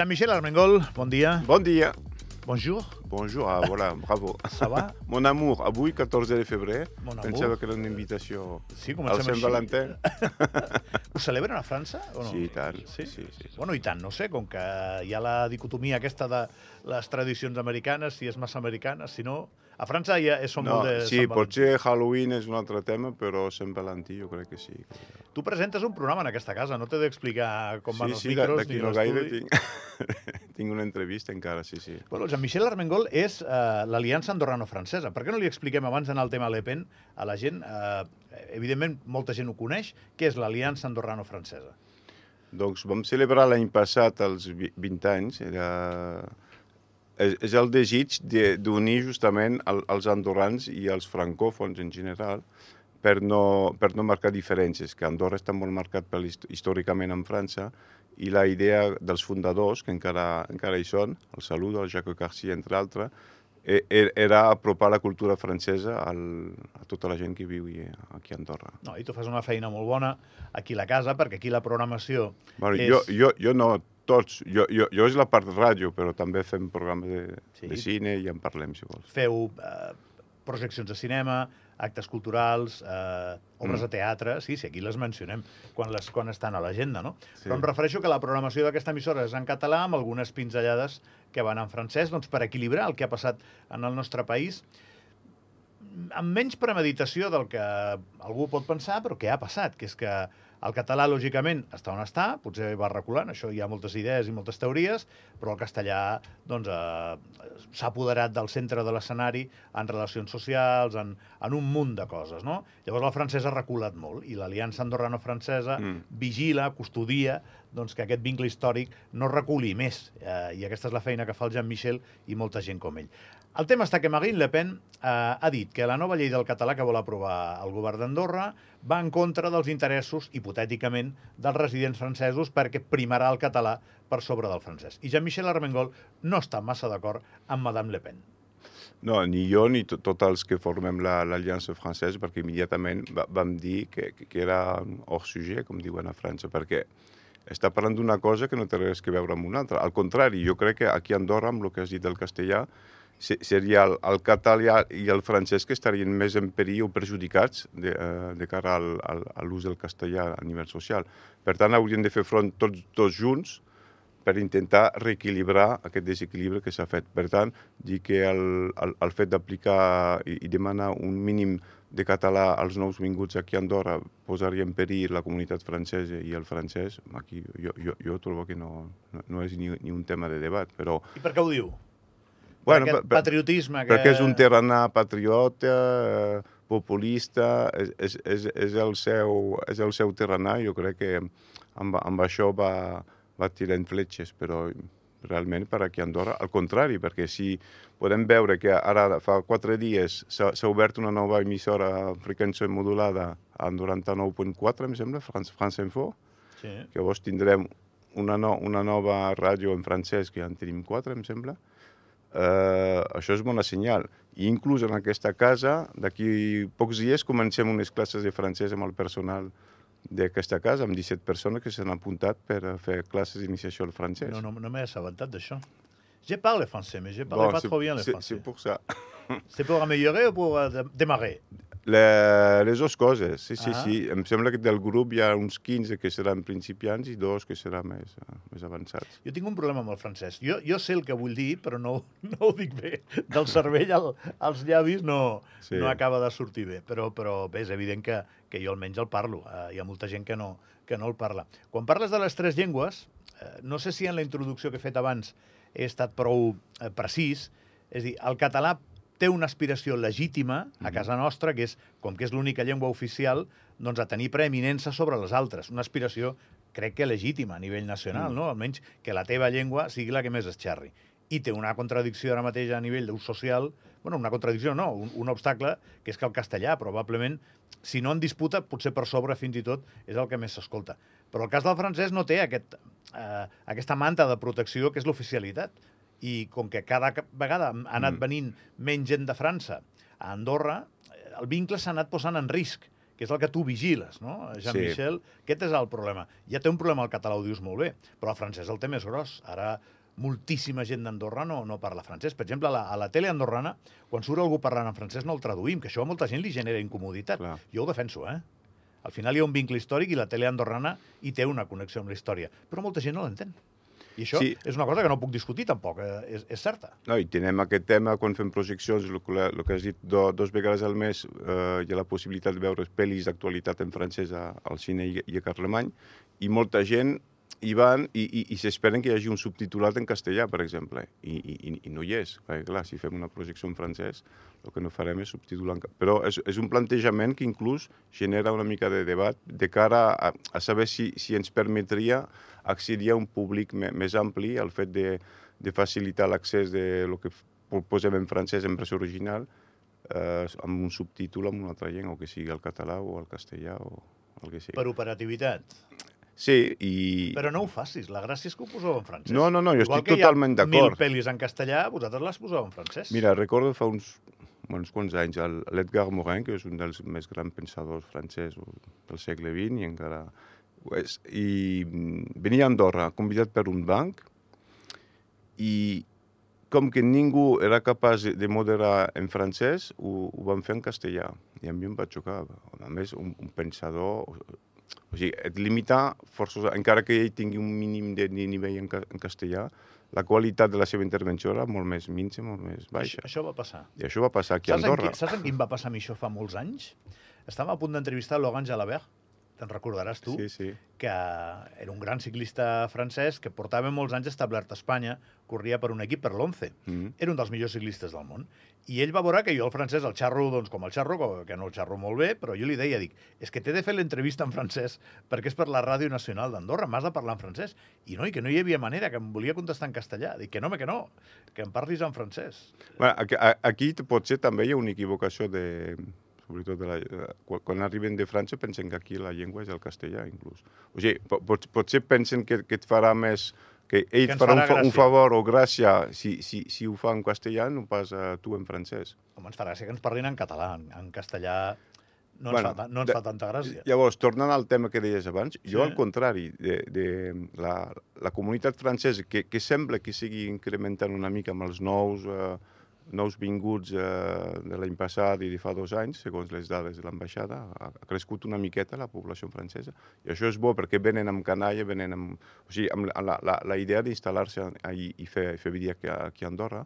Jean-Michel Armengol, bon dia. Bon dia. Bonjour. Bonjour, ah, voilà, bravo. Ça va? Mon amour, avui, 14 de febrer, Mon amour. pensava que era una invitació Sí, al Sant així. Valentin. Ho celebren a França o no? Sí, i tant. Sí? Sí, sí. Bueno, i tant, no sé, com que hi ha la dicotomia aquesta de les tradicions americanes, si és massa americana, si no... A França ja són No, molt de sí, Sant potser Halloween és un altre tema, però Sant Valentí jo crec que sí. Tu presentes un programa en aquesta casa, no t'he d'explicar com van sí, els sí, micros ni no gaire tinc, tinc una entrevista encara, sí, sí. Bueno, Jean-Michel Armengol és eh, l'aliança andorrano-francesa. Per què no li expliquem, abans d'anar al tema Le Pen, a la gent, eh, evidentment molta gent ho coneix, què és l'aliança andorrano-francesa? Doncs vam celebrar l'any passat els vi- 20 anys. Era... És, és el desig de- d'unir justament el, els andorrans i els francòfons en general per no, per no marcar diferències, que Andorra està molt marcat per hist- històricament en França i la idea dels fundadors, que encara, encara hi són, el Saludo, el Jacques Garcia, entre altres, e- e- era apropar la cultura francesa al, a tota la gent que viu aquí a Andorra. No, I tu fas una feina molt bona aquí a la casa, perquè aquí la programació Bueno, és... jo, jo, jo no, tots. Jo, jo, jo és la part de ràdio, però també fem programes de, Sí. de cine i en parlem, si vols. Feu eh, projeccions de cinema, actes culturals, eh, obres Mm. de teatre, sí, sí, aquí les mencionem quan, les, quan estan a l'agenda, no? Sí. Però em refereixo que la programació d'aquesta emissora és en català, amb algunes pinzellades que van en francès, doncs per equilibrar el que ha passat en el nostre país, amb menys premeditació del que algú pot pensar, però que ha passat, que és que el català, lògicament, està on està, potser va reculant, això hi ha moltes idees i moltes teories, però el castellà doncs, eh, s'ha apoderat del centre de l'escenari en relacions socials, en, en un munt de coses. No? Llavors el francès ha reculat molt i l'aliança andorrano-francesa Mm. vigila, custodia doncs, que aquest vincle històric no reculi més. Eh, I aquesta és la feina que fa el Jean-Michel i molta gent com ell. El tema està que Marine Le Pen eh, ha dit que la nova llei del català que vol aprovar el govern d'Andorra va en contra dels interessos, hipotèticament, dels residents francesos perquè primarà el català per sobre del francès. I Jean-Michel Armengol no està massa d'acord amb Madame Le Pen. No, ni jo ni to- tots els que formem la- l'Aliança Francesa, perquè immediatament va, vam dir que, que, era hors sujet, com diuen a França, perquè està parlant d'una cosa que no té res que veure amb una altra. Al contrari, jo crec que aquí a Andorra, amb el que has dit del castellà, seria el, el català i el francès que estarien més en perill o perjudicats de, eh, de cara al, al, a l'ús del castellà a nivell social. Per tant, haurien de fer front tots dos junts per intentar reequilibrar aquest desequilibri que s'ha fet. Per tant, dir que el, el, el fet d'aplicar i, i demanar un mínim de català als nous vinguts aquí a Andorra posaria en perill la comunitat francesa i el francès, aquí jo, jo, jo trobo que no, no, no és ni, ni un tema de debat, però... I per què ho diu? Bueno, per per- patriotisme que... perquè és un terrana patriota, eh, populista, és, és, és, és, el seu, és el seu terrana. Jo crec que amb, amb això va, va tirant fletxes, però realment per aquí a Andorra, al contrari, perquè si podem veure que ara fa quatre dies s'ha s'ha obert una nova emissora freqüència modulada a 99.4, em sembla, France, France Info, Sí. que llavors tindrem una, no, una nova ràdio en francès, que ja en tenim quatre, em sembla, eh, això és bona senyal. I inclús en aquesta casa, d'aquí pocs dies, comencem unes classes de francès amb el personal d'aquesta casa, amb 17 persones que s'han apuntat per fer classes d'iniciació al francès. No, no, no m'he assabentat d'això. Je parle français, mais je parle pas c'est- trop bien le français. C'est pour ça. C'est pour améliorer ou pour euh, dé- démarrer Le, les dues coses, sí, sí, Ah. sí. Em sembla que del grup hi ha uns 15 que seran principiants i dos que seran més, més avançats. Jo tinc un problema amb el francès. Jo, jo sé el que vull dir, però no, no ho dic bé. Del cervell al, als llavis no, Sí. no acaba de sortir bé. Però, però bé, és evident que, que jo almenys el parlo. Eh, hi ha molta gent que no, que no el parla. Quan parles de les tres llengües, eh, no sé si en la introducció que he fet abans he estat prou eh, precís. És dir, el català té una aspiració legítima a casa nostra, que és, com que és l'única llengua oficial, doncs a tenir preeminença sobre les altres. Una aspiració, crec que legítima a nivell nacional, Mm. no? Almenys que la teva llengua sigui la que més es xerri. I té una contradicció ara mateix a nivell d'ús social, bueno, una contradicció no, un, un obstacle, que és que el castellà probablement, si no en disputa, potser per sobre fins i tot és el que més s'escolta. Però el cas del francès no té aquest, eh, aquesta manta de protecció que és l'oficialitat. I com que cada vegada ha anat Mm. venint menys gent de França a Andorra, el vincle s'ha anat posant en risc que és el que tu vigiles, no? Jean-Michel, sí. aquest és el problema. Ja té un problema el català, ho dius molt bé, però el francès el té més gros. Ara moltíssima gent d'Andorra no, no parla francès. Per exemple, a la, a la tele andorrana, quan surt algú parlant en francès no el traduïm, que això a molta gent li genera incomoditat. Clar. Jo ho defenso, eh? Al final hi ha un vincle històric i la tele andorrana hi té una connexió amb la història. Però molta gent no l'entén. I això sí. és una cosa que no puc discutir tampoc, eh? és, és certa. No, i tenem aquest tema quan fem projeccions, el, el que has dit, do, dos vegades al mes eh, hi ha la possibilitat de veure pel·lis d'actualitat en francès a, al cine i, i a Carlemany, i molta gent hi van i, i, i s'esperen que hi hagi un subtitulat en castellà, per exemple, i, i, i no hi és, perquè clar, si fem una projecció en francès, el que no farem és subtitular en Però és, és un plantejament que inclús genera una mica de debat de cara a, a saber si, si ens permetria accedir a un públic més ampli al fet de, de facilitar l'accés de lo que posem en francès en versió original eh, amb un subtítol en una altra llengua, que sigui el català o el castellà o el que sigui. Per operativitat? Sí, i... Però no ho facis, la gràcia és que ho poseu en francès. No, no, no, jo Igual estic totalment d'acord. Igual que hi ha mil pel·lis en castellà, vosaltres les poseu en francès. Mira, recordo fa uns, uns quants anys l'Edgar Morin, que és un dels més grans pensadors francesos del segle XX i encara... Pues, I venia a Andorra, convidat per un banc, i com que ningú era capaç de moderar en francès, ho, ho van fer en castellà. I a mi em va xocar. A més, un, un pensador o sigui, et limita forçosa, encara que ell tingui un mínim de nivell en, ca en castellà, la qualitat de la seva intervenció era molt més minsa, molt més baixa. Això, això va passar. I això va passar aquí saps a Andorra. En qui, saps en quin va passar a mi això fa molts anys? Estàvem a punt d'entrevistar Logan Jalabert, te'n recordaràs tu, sí, sí. que era un gran ciclista francès que portava molts anys establert a Espanya, corria per un equip per l'11. Mm -hmm. Era un dels millors ciclistes del món. I ell va veure que jo el francès el xarro doncs, com el xarro, que no el xarro molt bé, però jo li deia, dic, és que t'he de fer l'entrevista en francès perquè és per la Ràdio Nacional d'Andorra, m'has de parlar en francès. I no, i que no hi havia manera, que em volia contestar en castellà. Dic que no, que no, que em parlis en francès. Bueno, aquí, aquí potser també hi ha una equivocació de, sobretot de la, eh, quan, quan arriben de França pensen que aquí la llengua és el castellà, inclús. O sigui, pot, potser pensen que, que et farà més que ell que farà, farà un, un favor o gràcia si, si, si ho fa en castellà, no pas a tu en francès. Home, ens farà gràcia que ens parlin en català, en, en castellà no ens, bueno, fa, no ens de, fa tanta gràcia. Llavors, tornant al tema que deies abans, sí. jo al contrari, de, de la, la comunitat francesa, que, que sembla que sigui incrementant una mica amb els nous eh, nous vinguts eh, de l'any passat i de fa dos anys, segons les dades de l'ambaixada, ha, crescut una miqueta la població francesa. I això és bo perquè venen amb canalla, venen amb, o sigui, amb la, la, la idea d'instal·lar-se i, i fer, fer vida aquí, aquí a Andorra.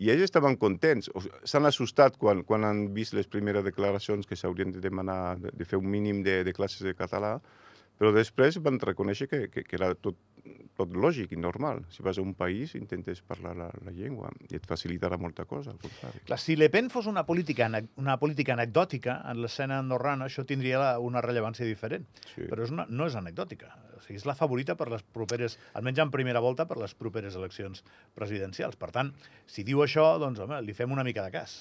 I ells estaven contents, s'han assustat quan, quan han vist les primeres declaracions que s'haurien de demanar, de, de fer un mínim de, de classes de català, però després van reconèixer que, que, que era tot, tot lògic i normal. Si vas a un país, intentes parlar la, la llengua i et facilitarà molta cosa, al contrari. Clar, si Le Pen fos una política, una política anecdòtica en l'escena andorrana, això tindria una rellevància diferent. Sí. Però és una, no és anecdòtica. O sigui, és la favorita per les properes, almenys en primera volta, per les properes eleccions presidencials. Per tant, si diu això, doncs, home, li fem una mica de cas.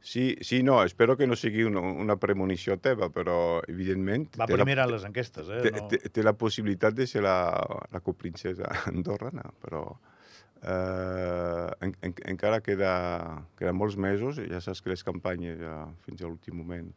Sí, sí, no, espero que no sigui una, una premonició teva, però evidentment... Va primera la, les enquestes, eh? Té, no... té, té la possibilitat de ser la, la coprincesa andorrana, però eh, en, en, encara queda, queda molts mesos, ja saps que les campanyes ja, fins a l'últim moment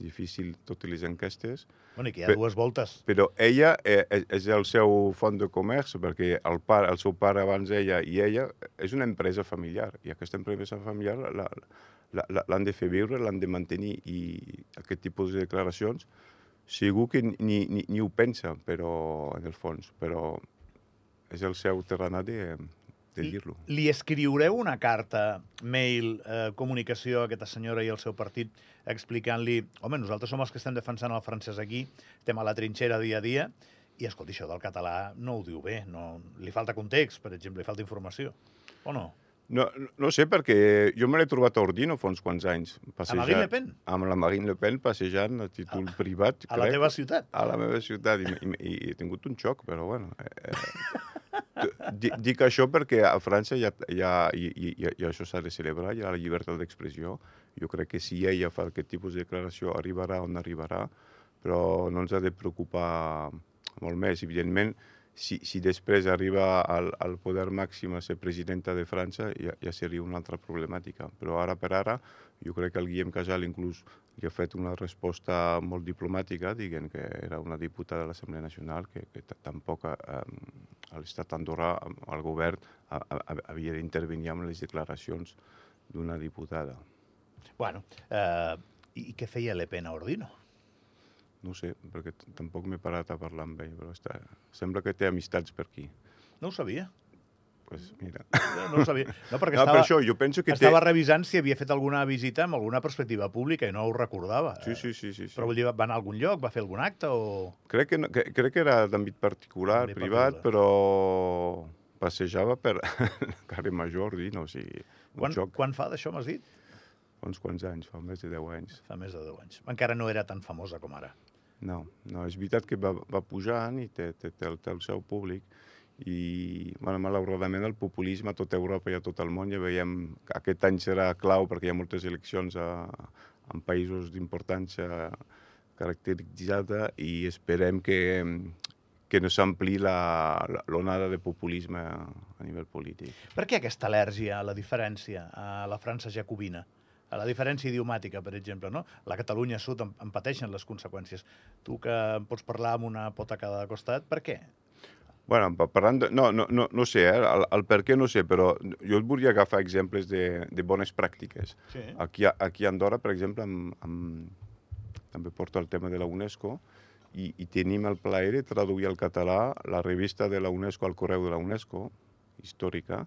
difícil totes les enquestes. Bueno, i que hi ha per, dues voltes. Però ella eh, és el seu font de comerç, perquè el, pare, el seu pare abans ella i ella és una empresa familiar, i aquesta empresa familiar la, l'han de fer viure, l'han de mantenir i aquest tipus de declaracions segur que ni, ni, ni ho pensa, però en el fons, però és el seu terreny de, de dir-lo. Li escriureu una carta, mail, eh, comunicació a aquesta senyora i al seu partit explicant-li, home, nosaltres som els que estem defensant el francès aquí, estem a la trinxera dia a dia, i escolti, això del català no ho diu bé, no, li falta context, per exemple, li falta informació, o no? No, no sé, perquè jo me l'he trobat a Ordino fa uns quants anys. Passejant, amb Marine Le Pen? Amb la Marine Le Pen, passejant a títol a, privat. A crec, la teva ciutat? A la meva ciutat, i, i, i he tingut un xoc, però bueno... Eh, eh, dic això perquè a França ja, ja, i, i, i això s'ha de celebrar, hi ha la llibertat d'expressió. Jo crec que si ella fa aquest tipus de declaració arribarà on arribarà, però no ens ha de preocupar molt més. Evidentment, si, si després arriba al, al poder màxim a ser presidenta de França, ja, ja seria una altra problemàtica. Però ara per ara, jo crec que el Guillem Casal inclús li ha fet una resposta molt diplomàtica, dient que era una diputada de l'Assemblea Nacional, que, que tampoc eh, l'estat andorrà, el govern, a, a, havia d'intervenir amb les declaracions d'una diputada. Bueno, eh, i què feia Le Pen a Ordino? No sé, perquè tampoc m'he parat a parlar amb ell, però està... sembla que té amistats per aquí. No ho sabia. Pues mira. No, no ho sabia. No, perquè No, estava, per això, jo penso que estava té... revisant si havia fet alguna visita amb alguna perspectiva pública i no ho recordava. Sí, sí, sí, sí, sí. Però vull dir, va anar a algun lloc, va fer algun acte o... Crec que, no, que, crec que era d'àmbit particular, privat, particular. però passejava per carrer Major, no? o sigui, Quan, xoc, quan fa d'això, m'has dit? fa uns quants anys, fa més de 10 anys. Fa més de 10 anys. Encara no era tan famosa com ara. No, no, és veritat que va, va pujant i té, té, té, el, té el seu públic i, bueno, malauradament, el populisme a tota Europa i a tot el món ja veiem que aquest any serà clau perquè hi ha moltes eleccions a, en països d'importància caracteritzada i esperem que, que no s'ampli l'onada de populisme a nivell polític. Per què aquesta al·lèrgia a la diferència a la França jacobina? A la diferència idiomàtica, per exemple, no? La Catalunya Sud en, en pateixen les conseqüències. Tu que em pots parlar amb una pota a cada costat, per què? Bueno, pa- parlant de... No, no, no, no sé, eh? el, el per què no sé, però jo et volia agafar exemples de, de bones pràctiques. Sí. Aquí, aquí a Andorra, per exemple, amb, amb, també porto el tema de la UNESCO i, i tenim el plaer de traduir al català la revista de la UNESCO al correu de la UNESCO, històrica,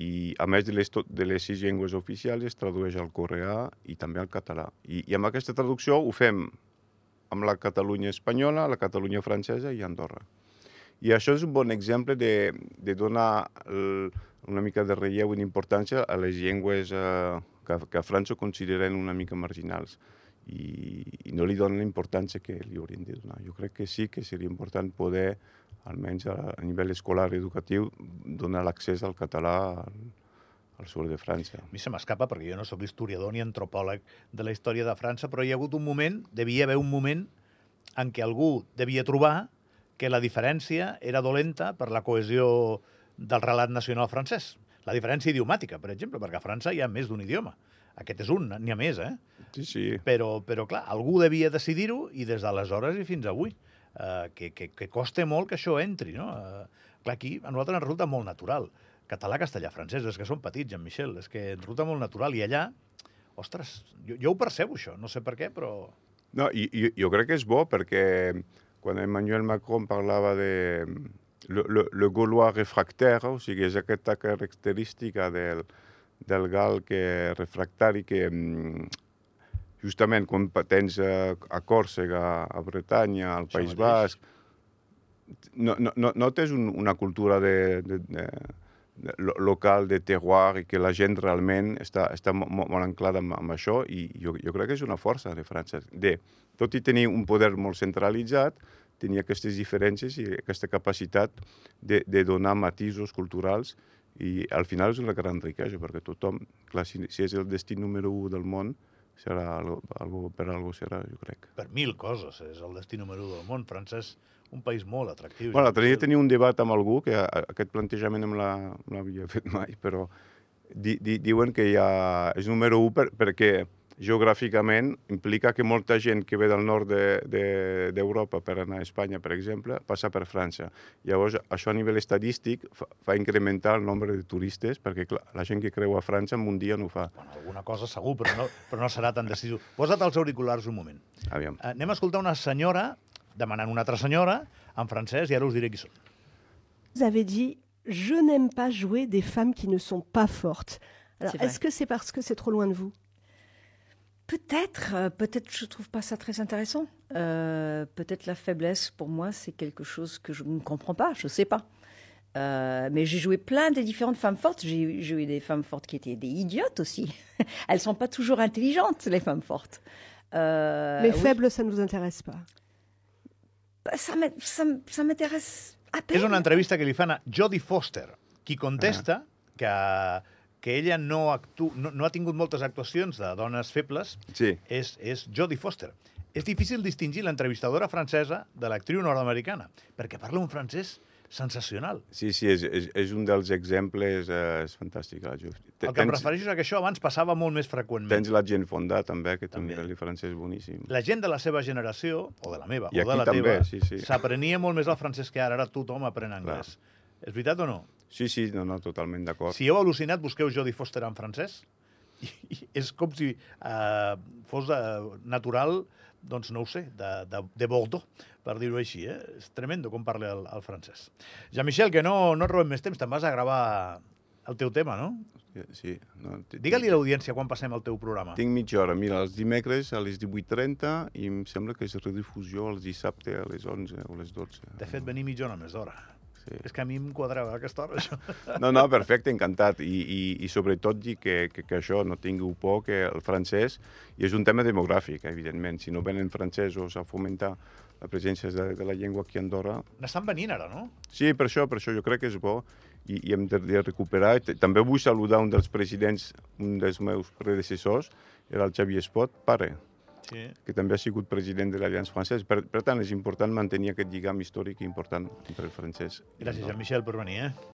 i a més de les, de les sis llengües oficials es tradueix al coreà i també al català. I, I amb aquesta traducció ho fem amb la Catalunya espanyola, la Catalunya francesa i Andorra. I això és un bon exemple de, de donar el, una mica de relleu i d'importància a les llengües eh, que, que a França consideren una mica marginals i, i no li donen la importància que li haurien de donar. Jo crec que sí que seria important poder, almenys a, a nivell escolar i educatiu, donar l'accés al català al, al sud de França. A mi se m'escapa perquè jo no sóc historiador ni antropòleg de la història de França, però hi ha hagut un moment, devia haver un moment en què algú devia trobar que la diferència era dolenta per la cohesió del relat nacional francès. La diferència idiomàtica, per exemple, perquè a França hi ha més d'un idioma. Aquest és un, n'hi ha més, eh? Sí, sí. Però, però clar, algú devia decidir-ho i des d'aleshores i fins avui. Uh, que, que, que costa molt que això entri, no? Uh, clar, aquí a nosaltres ens resulta molt natural. Català, castellà, francès, és que som petits, Jean-Michel, és que ens resulta molt natural. I allà, ostres, jo, jo ho percebo, això, no sé per què, però... No, i, i jo crec que és bo perquè quan Emmanuel Macron parlava de le, le, le gaulois refractaire, o sigui, és aquesta característica del, del gal que refractari que mm, justament quan tens a, a Còrsega, a Bretanya, al Això País mateix. Basc, no, no, no, no tens un, una cultura de, de, de, local, de terroir, i que la gent realment està, està mo- mo- molt anclada amb, amb això, i jo, jo crec que és una força de França. De, tot i tenir un poder molt centralitzat, tenia aquestes diferències i aquesta capacitat de, de donar matisos culturals i al final és una gran riquesa perquè tothom, clar, si, si és el destí número 1 del món, serà algo, algo, per algo serà, jo crec. Per mil coses, és el destí número 1 del món. França és un país molt atractiu. Bueno, l'altre dia tenia un debat amb algú que aquest plantejament no l'havia fet mai, però di, di, diuen que ja és número 1 per, perquè geogràficament implica que molta gent que ve del nord d'Europa de, d'Europa per anar a Espanya, per exemple, passa per França. Llavors, això a nivell estadístic fa, fa incrementar el nombre de turistes, perquè clar, la gent que creu a França en un dia no ho fa. Bueno, alguna cosa segur, però no, però no serà tan decisiu. Posa't els auriculars un moment. Aviam. Eh, Anem a escoltar una senyora demanant una altra senyora en francès i ara us diré qui són. Vous avez dit Je n'aime pas jouer des femmes qui ne sont pas fortes. Alors, est-ce que c'est parce que c'est trop loin de vous? Peut-être, euh, peut-être je trouve pas ça très intéressant. Euh, peut-être la faiblesse pour moi c'est quelque chose que je ne comprends pas, je sais pas. Euh, mais j'ai joué plein de différentes femmes fortes. J'ai joué des femmes fortes qui étaient des idiotes aussi. Elles sont pas toujours intelligentes les femmes fortes. Euh, oui. faibles, ça ne vous intéresse pas. Ça m'intéresse à peine. És una entrevista que li fan a Jodie Foster, qui contesta que, que ella no, actu, no, no ha tingut moltes actuacions de dones febles, Sí, és, és Jodie Foster. És difícil distingir l'entrevistadora francesa de l'actriu nord-americana, perquè parla un francès sensacional. Sí, sí, és, és, és un dels exemples, eh, és fantàstic. La Juve. El que em refereixo és que això abans passava molt més freqüentment. tens la gent fonda, també, que té un També. nivell de francès boníssim. La gent de la seva generació, o de la meva, I o de la també, teva, sí, sí. s'aprenia molt més el francès que ara. Ara tothom aprèn anglès. És veritat o no? Sí, sí, no, no, totalment d'acord. Si heu al·lucinat, busqueu Jodie Foster en francès. I, i és com si uh, fos uh, natural, doncs no ho sé, de, de, de Bordeaux, per dir-ho així. Eh? És tremendo com parla el, el francès. Jean-Michel, que no, no et robem més temps, te'n vas a gravar el teu tema, no? Sí, no, Digue-li a l'audiència quan passem el teu programa. Tinc mitja hora. Mira, els dimecres a les 18.30 i em sembla que és redifusió els dissabte a les 11 o les 12. De fet, venir mitja hora més d'hora. Sí. És que a mi em quadrava aquesta hora, això. No, no, perfecte, encantat. I, i, i sobretot dir que, que, que això, no tingueu por, que el francès, i és un tema demogràfic, evidentment. Si no venen francesos a fomentar la presència de, de la llengua aquí a Andorra... N'estan venint ara, no? Sí, per això, per això jo crec que és bo i, i hem de, de recuperar. També vull saludar un dels presidents, un dels meus predecessors, era el Xavier Espot, pare, Sí. que també ha sigut president de l'Alliança Francès. Per, per tant, és important mantenir aquest lligam històric important entre el francès Gràcies. Jean-Michel, per venir, eh?